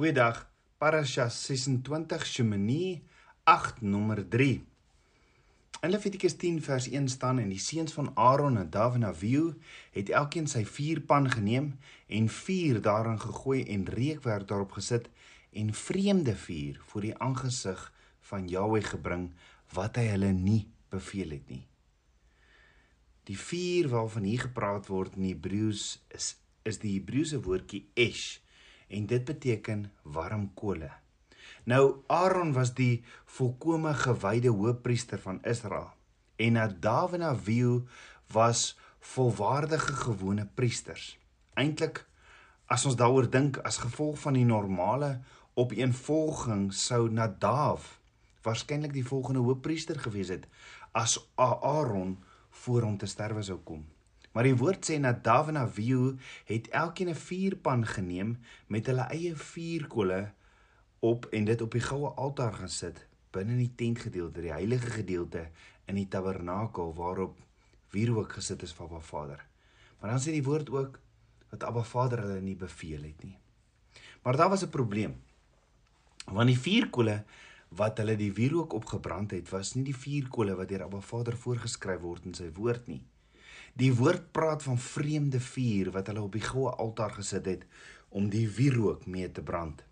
Goeiedag. Parasha 26 Shemini 8 nommer 3. In Levitikus 10 vers 1 staan en die seuns van Aaron en Dav en Avihu het elkeen sy vuurpan geneem en vuur daarin gegooi en reukwerk daarop gesit en vreemde vuur voor die aangesig van Jahweh gebring wat hy hulle nie beveel het nie. Die vuur waarvan hier gepraat word in Hebreëus is is die Hebreëse woordjie esh en dit beteken warm kole. Nou Aaron was die volkomme gewyde hoofpriester van Israel en Nadav en Abihu was volwaardige gewone priesters. Eintlik as ons daaroor dink as gevolg van die normale opeenvolging sou Nadav waarskynlik die volgende hoofpriester gewees het as Aaron voor hom te sterwe sou kom. Maar die woord sê dat David en Abihu het elkeen 'n vuurpan geneem met hulle eie vuurkolle op en dit op die goue altaar gesit binne in die tentgedeelte, die heilige gedeelte in die tabernakel waarop wierook gesit is vir Abba Vader. Maar dan sê die woord ook dat Abba Vader hulle nie beveel het nie. Maar daar was 'n probleem. Want die vuurkolle wat hulle die wierook opgebrand het, was nie die vuurkolle wat deur Abba Vader voorgeskryf word in sy woord nie. Die woord praat van vreemde vuur wat hulle op die goue altaar gesit het om die wierook mee te brand.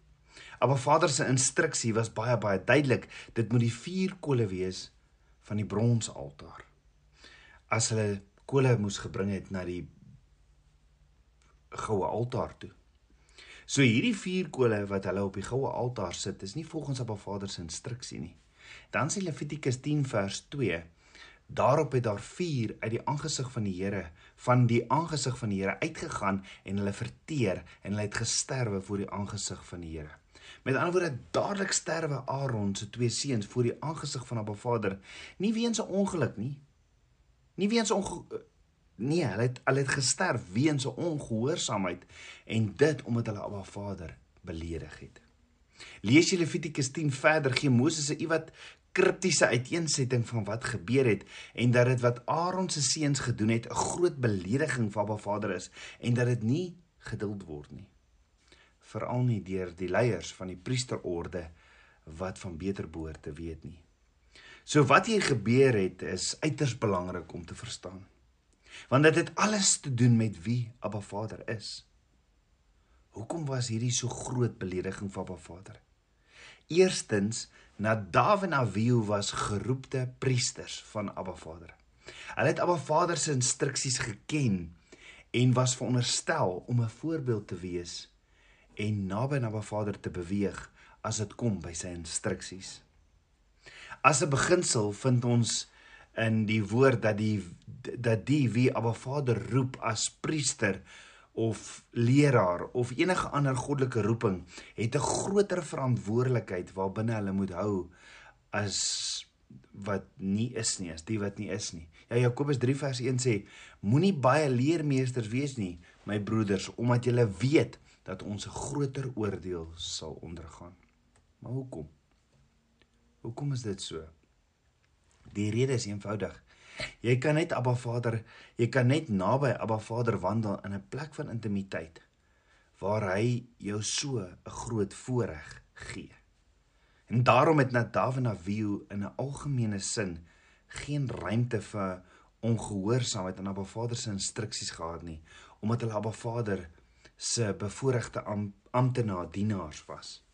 Maar Vader se instruksie was baie baie duidelik. Dit moet die vier kole wees van die bronsaltaar. As hulle kole moes gebring het na die goue altaar toe. So hierdie vier kole wat hulle op die goue altaar sit, is nie volgens Abba Vader se instruksie nie. Dan sê Levitikus 10 vers 2 Daarop het daar vuur uit die aangesig van die Here van die aangesig van die Here uitgegaan en hulle verteer en hulle het gesterwe voor die aangesig van die Here. Met ander woorde dadelik sterwe Aaron se twee seuns voor die aangesig van Abba Vader, nie weens 'n ongeluk nie. Nie weens onge nee, hulle het hulle het gesterf weens 'n ongehoorsaamheid en dit omdat hulle Abba Vader beledig het. Lees jy Levitikus 10 verder, gee Moses 'n iewat kriptiese uiteensetting van wat gebeur het en dat dit wat Aaron se seuns gedoen het 'n groot belediging vir Abba Vader is en dat dit nie geduld word nie. Veral nie deur die leiers van die priesterorde wat van beter behoort te weet nie. So wat hier gebeur het is uiters belangrik om te verstaan. Want dit het alles te doen met wie Abba Vader is. Hoekom was hierdie so groot belediging vir Abba Vader? Eerstens Nadav en Abihu was geroepte priesters van Abba Vader. Hulle het Abba Vader se instruksies geken en was veronderstel om 'n voorbeeld te wees en naby aan Abba Vader te beweeg as dit kom by sy instruksies. As 'n beginsel vind ons in die woord dat die dat die wie Abba Vader roep as priester of leraar of enige ander goddelike roeping het 'n groter verantwoordelikheid waarbinne hulle moet hou as wat nie is nie, as die wat nie is nie. Ja Jakobus 3 vers 1 sê: Moenie baie leermeesters wees nie, my broeders, omdat julle weet dat ons 'n groter oordeel sal ondergaan. Maar hoekom? Hoekom is dit so? Die rede is eenvoudig. Jy kan net Abba Vader, jy kan net naby Abba Vader wandel in 'n plek van intimiteit waar hy jou so 'n groot voorreg gee. En daarom het Nadav en Abihu in 'n algemene sin geen ruimte vir ongehoorsaamheid aan Abba Vader se instruksies gehad nie, omdat hulle Abba Vader se bevoorregte am, amptenaar dienaars was.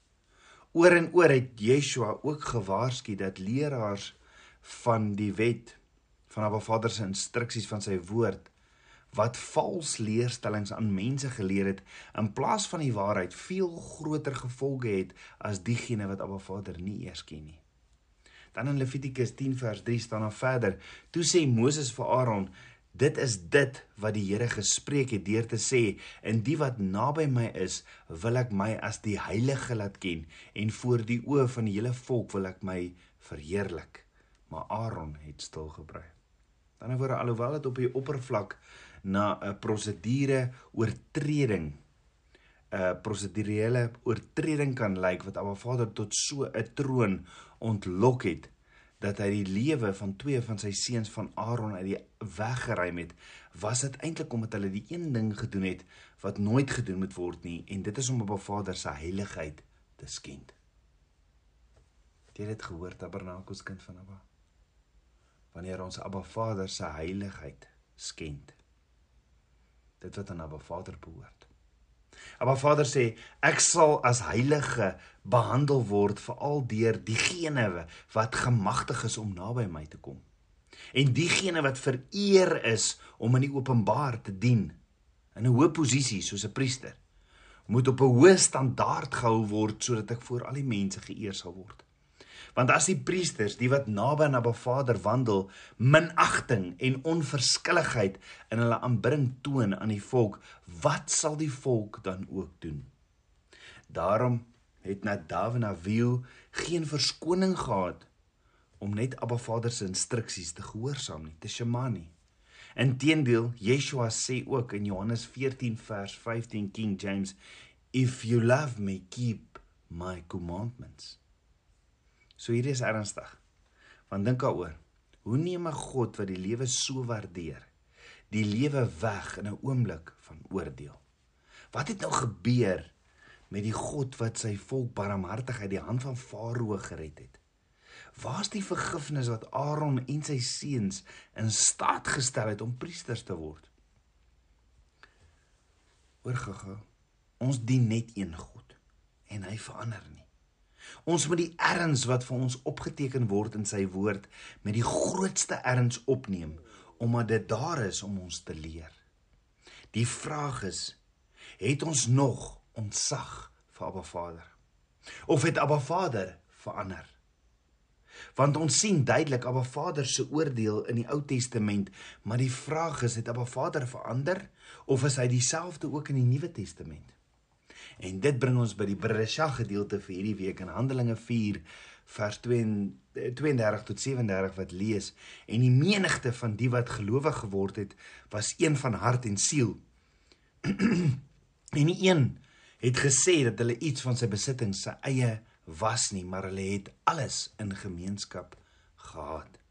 Oor en oor het Yeshua ook gewaarsku dat leraars van die wet van Abba Vader se instruksies van sy woord wat vals leerstellings aan mense geleer het in plaas van die waarheid veel groter gevolge het as diegene wat Abba Vader nie eers ken nie. Dan in Levitikus 10 vers 3 staan daar verder: "Toe sê Moses vir Aaron: Dit is dit wat die Here gespreek het deur te sê: In die wat naby my is, wil ek my as die heilige laat ken en voor die oë van die hele volk wil ek my verheerlik." Maar Aaron het stil gebly ander woorde alhoewel dit op die oppervlak na 'n prosedure oortreding 'n prosedurele oortreding kan lyk wat Abba Vader tot so 'n troon ontlok het dat hy die lewe van twee van sy seuns van Aaron uit die weg geruim het was dit eintlik omdat hulle die een ding gedoen het wat nooit gedoen moet word nie en dit is om 'n Vader se heiligheid te skend. Het jy dit gehoor Tabernakels kind van Abba? Wanneer ons Abba Vader se heiligheid skend. Dit wat aan Abba Vader behoort. Abba Vader sê ek sal as heilige behandel word veral deur diegene wat gemagtig is om naby my te kom. En diegene wat vereer is om in die openbaar te dien in 'n hoë posisie soos 'n priester moet op 'n hoë standaard gehou word sodat ek voor al die mense geëer sal word. Want as die priesters, die wat naby aan Abba Vader wandel, minagting en onverskilligheid in hulle aanbidding toon aan die volk, wat sal die volk dan ook doen? Daarom het Nadav en Abihu geen verskoning gehad om net Abba Vader se instruksies te gehoorsaam nie, te shema nie. Inteendeel, Yeshua sê ook in Johannes 14 vers 15 King James, if you love me, keep my commandments. So hierdie is ernstig. Want dink daaroor. Hoe neem 'n God wat die lewe so waardeer, die lewe weg in 'n oomblik van oordeel? Wat het nou gebeur met die God wat sy volk barmhartig uit die hand van Farao gered het? Waar's die vergifnis wat Aaron en sy seuns in staat gestel het om priesters te word? Oorgegou. Ons dien net een God en hy verander nie. Ons moet die erns wat vir ons opgeteken word in sy woord met die grootste erns opneem omdat dit daar is om ons te leer. Die vraag is: het ons nog ontsag vir Abba Vader? Of het Abba Vader verander? Want ons sien duidelik Abba Vader se oordeel in die Ou Testament, maar die vraag is: het Abba Vader verander of is hy dieselfde ook in die Nuwe Testament? En dit bring ons by die Beresha gedeelte vir hierdie week in Handelinge 4 vers 32 tot 37 wat lees en die menigte van die wat gelowig geword het was een van hart en siel. en die een het gesê dat hulle iets van sy besittings sy eie was nie, maar hulle het alles in gemeenskap gehad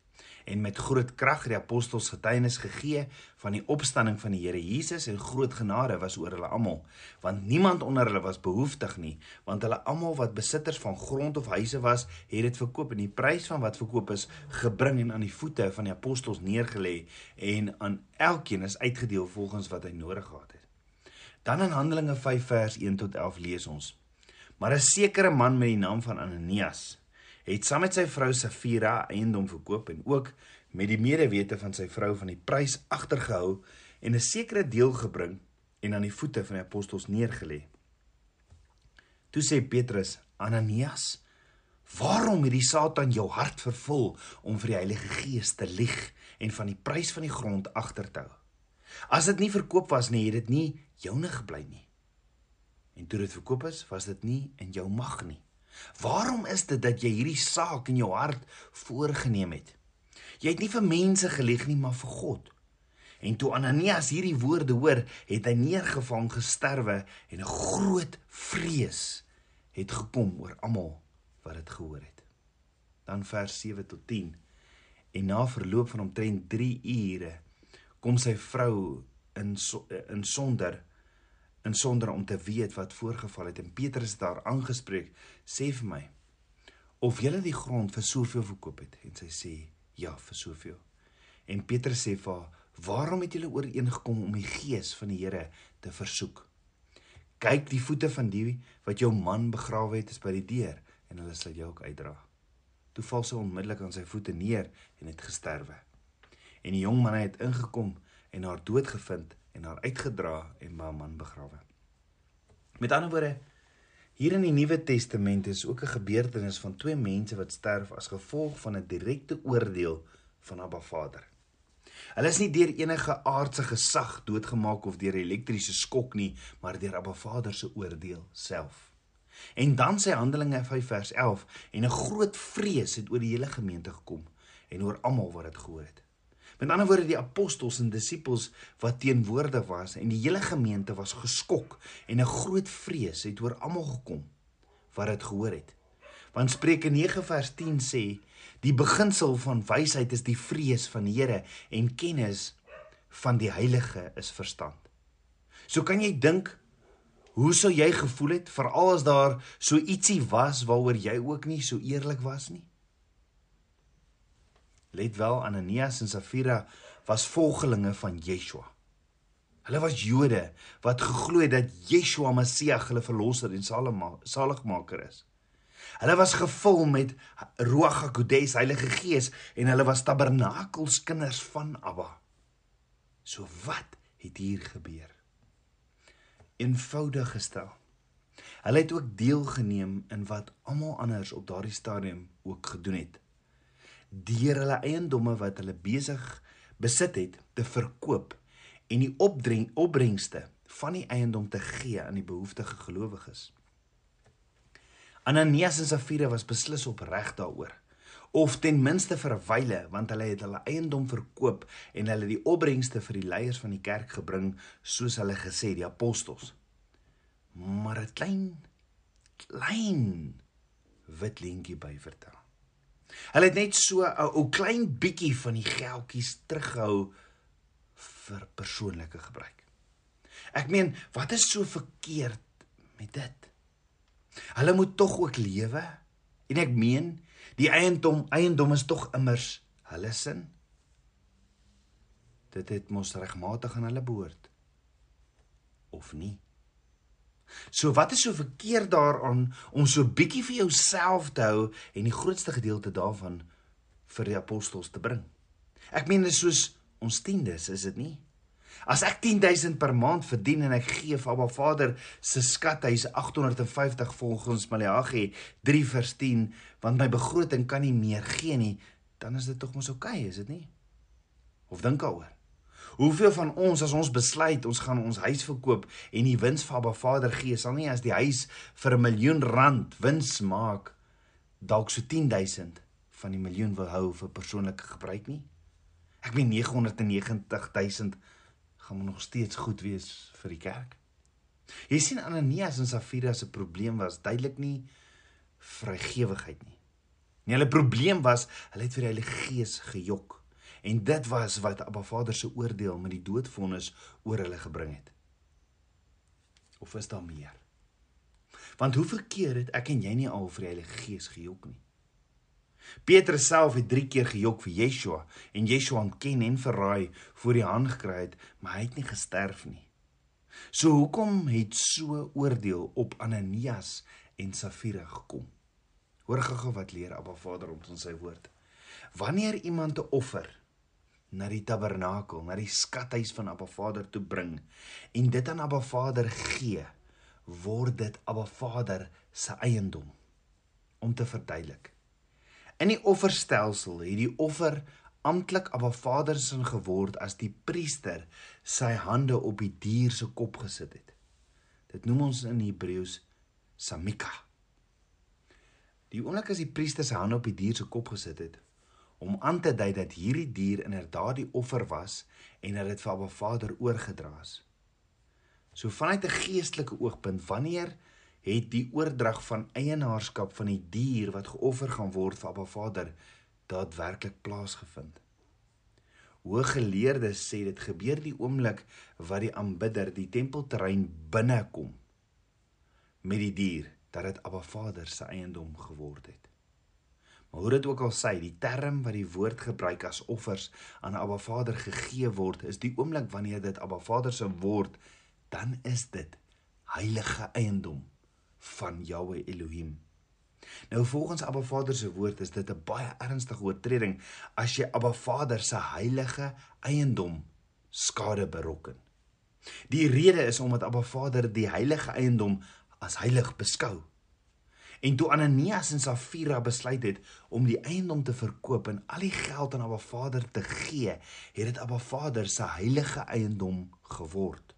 en met groot krag die apostels getuienis gegee van die opstanding van die Here Jesus en groot genade was oor hulle almal. Want niemand onder hulle was behoeftig nie want hulle almal wat besitters van grond of huise was het dit verkoop en die prys van wat verkoop is gebring en aan die voete van die apostels neergelê en aan elkeen is uitgedeel volgens wat hy nodig gehad het. Dan in Handelinge 5 vers 1 tot 11 lees ons maar 'n sekere man met die naam van Ananias het saam met sy vrou Safira eiendom verkoop en ook met die medewete van sy vrou van die prys agtergehou en 'n sekere deel gebring en aan die voete van die apostels neergelê. Toe sê Petrus: "Ananias, waarom het die Satan jou hart vervul om vir die Heilige Gees te lieg en van die prys van die grond agter te hou? As dit nie verkoop was nie, het dit nie joune gebly nie. En toe dit verkoop is, was dit nie in jou mag nie." Waarom is dit dat jy hierdie saak in jou hart voorgenem het? Jy het nie vir mense gelieg nie, maar vir God. En toe Ananias hierdie woorde hoor, het hy neergevang gesterwe en 'n groot vrees het gekom oor almal wat dit gehoor het. Dan vers 7 tot 10. En na verloop van omtrent 3 ure kom sy vrou in in sonder in sonder om te weet wat voorgeval het en Petrus het daar aangespreek sê vir my of jy die grond vir soveel verkoop het? En sy sê ja vir soveel. En Petrus sê vir haar waarom het julle ooreengekom om die gees van die Here te versoek? Kyk die voete van die wat jou man begrawe het is by die deur en hulle sal jou ook uitdra. Toe val sy onmiddellik aan sy voete neer en het gesterwe. En die jong man het ingekom en haar dood gevind en haar uitgedra en by 'n man begrawe. Met ander woorde, hier in die Nuwe Testament is ook 'n gebeurtenis van twee mense wat sterf as gevolg van 'n direkte oordeel van Abba Vader. Hulle is nie deur enige aardse gesag doodgemaak of deur elektriese skok nie, maar deur Abba Vader se oordeel self. En dan sê Handelinge 5 vers 11 en 'n groot vrees het oor die hele gemeente gekom en oor almal wat dit gehoor het. Met ander woorde die apostels en disippels wat teenwoordig was en die hele gemeente was geskok en 'n groot vrees het oor almal gekom wat dit gehoor het. Want Spreuke 9 vers 10 sê die beginsel van wysheid is die vrees van die Here en kennis van die heilige is verstand. So kan jy dink hoe sou jy gevoel het veral as daar so ietsie was waaroor jy ook nie so eerlik was nie? Let wel Ananias en Safira was volgelinge van Yeshua. Hulle was Jode wat geglo het dat Yeshua Messias hulle verlosser en saligmaker is. Hulle was gevul met Ruach HaKodes, Heilige Gees en hulle was tabernakelskinders van Abba. So wat het hier gebeur? Eenvoudig gestel. Hulle het ook deelgeneem in wat almal anders op daardie stadium ook gedoen het. Deur hulle eiendomme wat hulle besig besit het te verkoop en die opdring opbrengste van die eiendom te gee aan die behoeftige gelowiges. Ananias en Safira was beslis opreg daaroor of ten minste vir 'n wyle want hulle het hulle eiendom verkoop en hulle die opbrengste vir die leiers van die kerk gebring soos hulle gesê die apostels. Maar 'n klein klein wit lintjie by vertel. Hulle het net so 'n ou klein bietjie van die geldjies teruggehou vir persoonlike gebruik. Ek meen, wat is so verkeerd met dit? Hulle moet tog ook lewe. En ek meen, die eiendom eiendom is tog immers hulle sin. Dit het mos regmatig aan hulle behoort. Of nie? So wat is so verkeerd daaraan om so bietjie vir jouself te hou en die grootste gedeelte daarvan vir die apostels te bring? Ek meen dit is soos ons tiendes, is dit nie? As ek 10000 per maand verdien en ek gee vir Abba Vader se skathuis 850 volgens Maleagi 3 vers 10, want my begroting kan nie meer gee nie, dan is dit tog mos oukei, okay, is dit nie? Of dink daaroor? Hoeveel van ons as ons besluit ons gaan ons huis verkoop en die wins vir Abba Vader gee, sal nie as die huis vir 'n miljoen rand wins maak dalk so 10000 van die miljoen wil hou vir persoonlike gebruik nie? Ek meen 990000 gaan nog steeds goed wees vir die kerk. Jy sien Ananias en Safira se probleem was duidelik nie vrygewigheid nie. Nee, hulle probleem was hulle het vir die Heilige Gees gejok en dit was wat Abba Vader se oordeel met die doodvonnis oor hulle gebring het. Of is daar meer? Want hoeveel keer het ek en jy nie al vir die Heilige Gees gejok nie? Petrus self het 3 keer gejok vir Yeshua en Yeshua ontken en verraai voor die hand gekry het, maar hy het nie gesterf nie. So hoekom het so oordeel op Ananias en Safira gekom? Hoor gou wat leer Abba Vader ons in sy woord. Wanneer iemand 'n offer na die tabernakel, na die skathuis van Abba Vader toe bring en dit aan Abba Vader gee, word dit Abba Vader se eiendom. Om te verduidelik. In die offerstelsel het die offer amptelik Abba Vader se geword as die priester sy hande op die dier se kop gesit het. Dit noem ons in Hebreëus samika. Die oomblik as die priester sy hande op die dier se kop gesit het om aan te dui dat hierdie dier inderdaad die offer was en dat dit vir Abba Vader oorgedra is. So vanuit 'n geestelike oogpunt, wanneer het die oordrag van eienaarskap van die dier wat geoffer gaan word vir Abba Vader daadwerklik plaasgevind. Hooggeleerdes sê dit gebeur die oomblik wat die aanbidder die tempelterrein binnekom met die dier dat dit Abba Vader se eiendom geword het. Maar hoe dit ook al sê, die term wat die woord gebruik as offers aan Abba Vader gegee word, is die oomblik wanneer dit Abba Vader se word, dan is dit heilige eiendom van Jahwe Elohim. Nou volgens Abba Vader se woord is dit 'n baie ernstige oortreding as jy Abba Vader se heilige eiendom skade berokken. Die rede is omdat Abba Vader die heilige eiendom as heilig beskou. En toe Ananias en Safira besluit het om die eiendom te verkoop en al die geld aan Abba Vader te gee, het dit Abba Vader se heilige eiendom geword.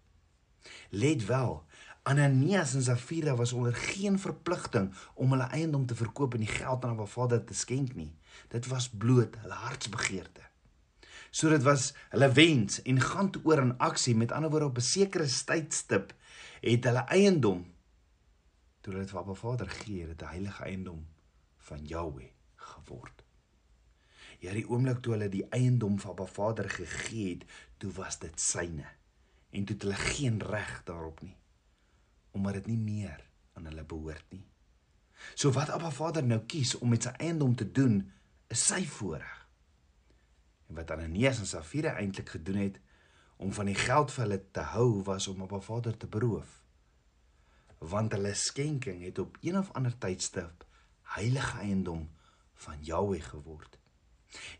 Let wel, Ananias en Safira was onder geen verpligting om hulle eiendom te verkoop en die geld aan hulle vader te skenk nie. Dit was bloot hulle hartsbegeerte. So dit was hulle wens en gaan toe oor in aksie met ander woorde op 'n sekere tydstip het hulle eiendom toe hulle dit vir Abba Vader gee, dit 'n heilige eiendom van Jahweh geword. Ja, die oomblik toe hulle die eiendom vir Abba Vader gegee het, toe was dit syne en toe het hulle geen reg daarop nie omdat dit nie meer aan hulle behoort nie. So wat Abba Vader nou kies om met sy eiendom te doen, is sy voorreg. En wat Ananias en Safira eintlik gedoen het om van die geld vir hulle te hou was om Abba Vader te beroof. Want hulle skenking het op een of ander tydstip heilige eiendom van Jahweh geword.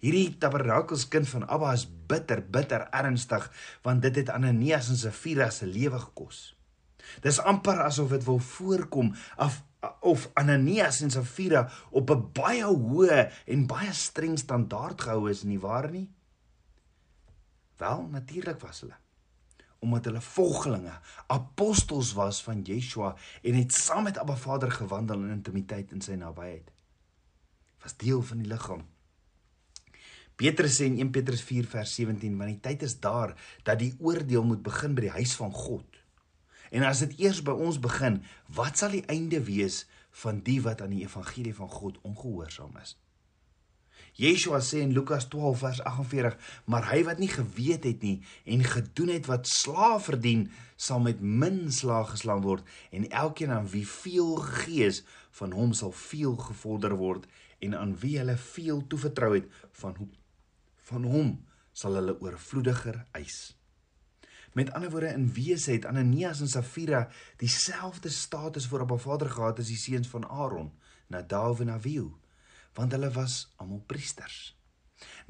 Hierdie tabernakelskind van Abba is bitter, bitter ernstig want dit het Ananias en Safira se lewe gekos. Dis amper asof dit wil voorkom of of Ananias en Safira op 'n baie hoë en baie streng standaard gehou is nie waar nie? Wel, natuurlik was hulle. Omdat hulle volgelinge, apostels was van Yeshua en het saam met Abba Vader gewandel in intimiteit in sy nabyheid. Was deel van die liggaam. Petrus sê in 1 Petrus 4 vers 17, want die tyd is daar dat die oordeel moet begin by die huis van God. En as dit eers by ons begin, wat sal die einde wees van die wat aan die evangelie van God ongehoorsaam is? Yeshua sê in Lukas 12 vers 48, maar hy wat nie geweet het nie en gedoen het wat slaaf verdien, sal met min slaag geslaan word en elkeen aan wie veel gees van hom sal veel gevorder word en aan wie hulle veel toevertrou het van van hom sal hulle oorvloediger eis. Met ander woorde in wese het Ananias en Safira dieselfde status voor Abba Vader gehad as die seuns van Aaron, Nadav en Abihu, want hulle was almal priesters.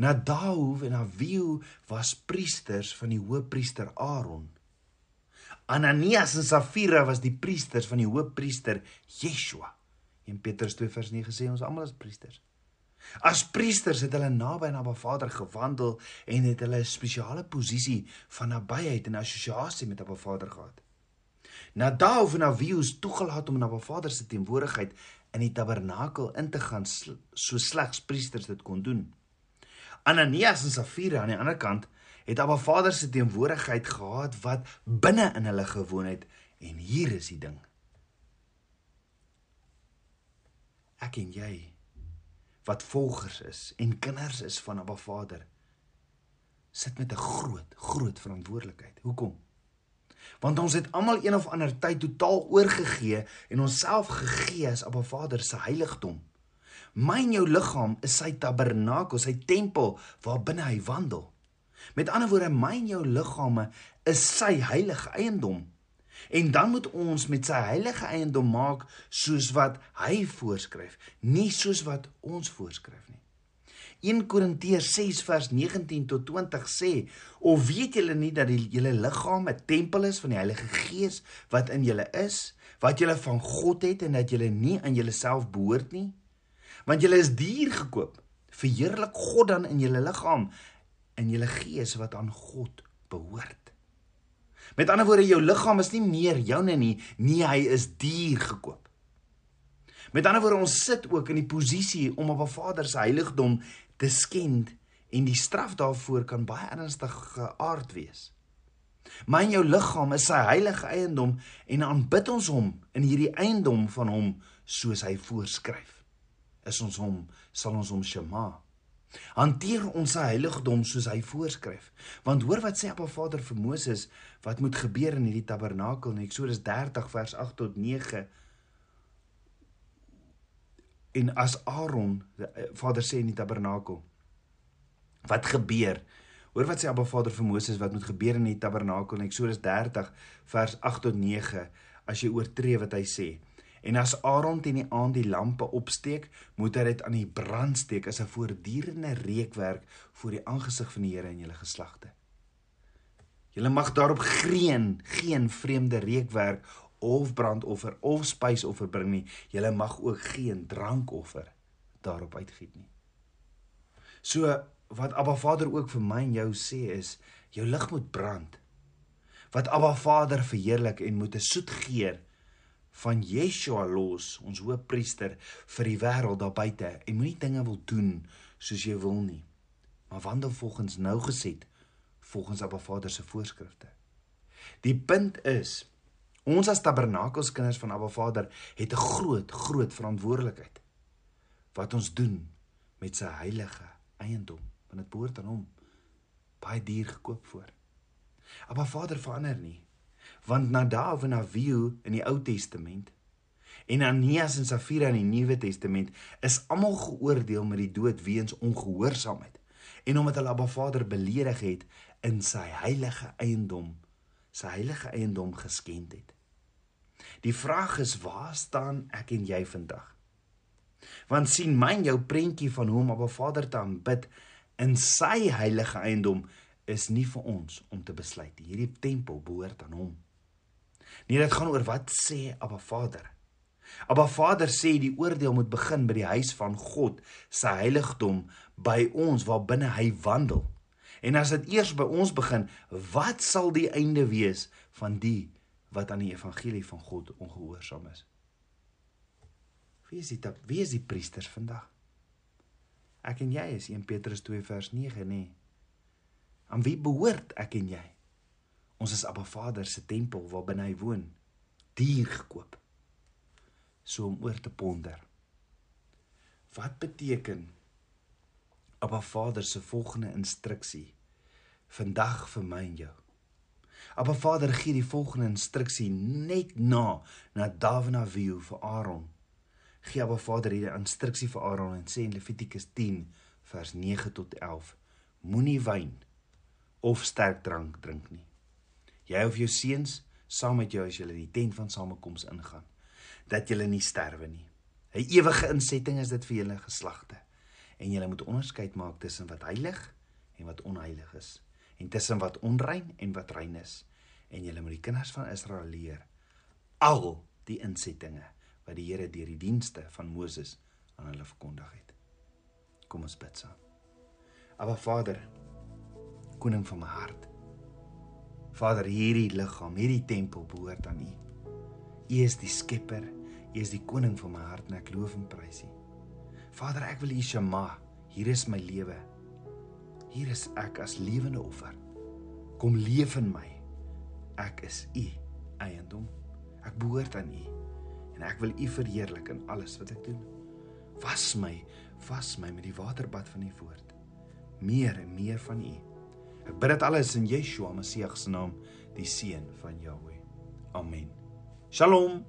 Nadav en Abihu was priesters van die hoëpriester Aaron. Ananias en Safira was die priesters van die hoëpriester Yeshua. In Petrus 2 vers 9 sê ons almal is priesters. As priesters het hulle naby aan Abba Vader gewandel en het hulle 'n spesiale posisie van nabyheid en assosiasie met Abba Vader gehad. Nadav en Abihu is toegelaat om in Abba Vader se teenwoordigheid in die tabernakel in te gaan so slegs priesters dit kon doen. Ananias en Safira aan die ander kant het Abba Vader se teenwoordigheid gehad wat binne in hulle gewoon het en hier is die ding. Ek en jy wat volgers is en kinders is van Abba Vader sit met 'n groot groot verantwoordelikheid. Hoekom? Want ons het almal een of ander tyd totaal oorgegee en onsself gegee as Abba Vader se heiligdom. My en jou liggaam is sy tabernakel, sy tempel waar binne hy wandel. Met ander woorde, my en jou liggame is sy heilige eiendom. En dan moet ons met sy heilige eiendom maak soos wat hy voorskryf, nie soos wat ons voorskryf nie. 1 Korintiërs 6 vers 19 tot 20 sê: "Of weet julle nie dat die julle liggaam 'n tempel is van die Heilige Gees wat in julle is, wat julle van God het en dat julle nie aan julleself behoort nie? Want julle is duur gekoop. Verheerlik God dan in julle liggaam en julle gees wat aan God behoort." Met ander woorde, jou liggaam is nie meer joune nie, nie hy is duur gekoop. Met ander woorde, ons sit ook in die posisie om op 'n Vader se heiligdom te skend en die straf daarvoor kan baie ernstige aard wees. Maar in jou liggaam is sy heilige eiendom en aanbid ons hom in hierdie eiendom van hom soos hy voorskryf. Is ons hom, sal ons hom shema. Hanteer ons se heiligdom soos hy voorskryf. Want hoor wat sê Abba Vader vir Moses wat moet gebeur in hierdie tabernakel in Eksodus 30 vers 8 tot 9. En as Aaron eh, Vader sê in die tabernakel wat gebeur? Hoor wat sê Abba Vader vir Moses wat moet gebeur in die tabernakel in Eksodus 30 vers 8 tot 9 as jy oortree wat hy sê. En as Aaron teen die aand die lampe opsteek, moet hy dit aan die brand steek as 'n voortdurende reukwerk voor die aangesig van die Here en julle geslagte. Julle mag daarop geen geen vreemde reukwerk of brandoffer of spysoffer bring nie. Julle mag ook geen drankoffer daarop uitgiet nie. So wat Abba Vader ook vir my en jou sê is, jou lig moet brand. Wat Abba Vader verheerlik en moet 'n soet geur van Yeshua los, ons hoëpriester vir die wêreld daar buite en moenie dinge wil doen soos jy wil nie. Maar wandel volgens nou geset volgens Abba Vader se voorskrifte. Die punt is ons as tabernakelskinders van Abba Vader het 'n groot groot verantwoordelikheid wat ons doen met sy heilige eiendom want dit behoort aan hom baie duur gekoop voor. Abba Vader verander nie. Want Nadav en Abihu in die Ou Testament en Ananias en Safira in die Nuwe Testament is almal geoordeel met die dood weens ongehoorsaamheid en omdat hulle Abba Vader beledig het in sy heilige eiendom, sy heilige eiendom geskend het. Die vraag is waar staan ek en jy vandag? Want sien myn jou prentjie van hoe om Abba Vader te aanbid in sy heilige eiendom is nie vir ons om te besluit. Hierdie tempel behoort aan hom. Nee, dit gaan oor wat sê Abba Vader. Abba Vader sê die oordeel moet begin by die huis van God, sy heiligdom by ons waar binne hy wandel. En as dit eers by ons begin, wat sal die einde wees van die wat aan die evangelie van God ongehoorsaam is? Wie is dit? Wie is die priesters vandag? Ek en jy is 1 Petrus 2 vers 9 nê. Aan wie behoort ek en jy? Ons is Abba Vader se tempel waar binne hy woon. Dier gekoop. So om oor te ponder. Wat beteken Abba Vader se volgende instruksie vandag vir my en jou? Abba Vader gee die volgende instruksie net na na Davina Avihu vir Aaron gee Abba Vader hierdie instruksie vir Aaron en sê in Levitikus 10 vers 9 tot 11: Moenie wyn of sterk drank drink nie. Jy of jou seuns saam met jou as julle in die tent van samekoms ingaan, dat julle nie sterwe nie. 'n Ewige insetting is dit vir julle geslagte. En julle moet onderskeid maak tussen wat heilig en wat onheilig is, en tussen wat onrein en wat rein is. En julle moet die kinders van Israel leer al die insettinge wat die Here deur die dienste van Moses aan hulle verkondig het. Kom ons bid saam. Aba Vader, koning van my hart. Vader, hierdie liggaam, hierdie tempel behoort aan U. U is die skepper, U is die koning van my hart en ek loof en prys U. Vader, ek wil U shema. Hier is my lewe. Hier is ek as lewende offer. Kom leef in my. Ek is U eiendom. Ek behoort aan U en ek wil U verheerlik in alles wat ek doen. Was my, was my met die waterbad van U woord. Meer en meer van U. Ek bid dit alles in Yeshua Messie se naam, die seun van Jahweh. Amen. Shalom.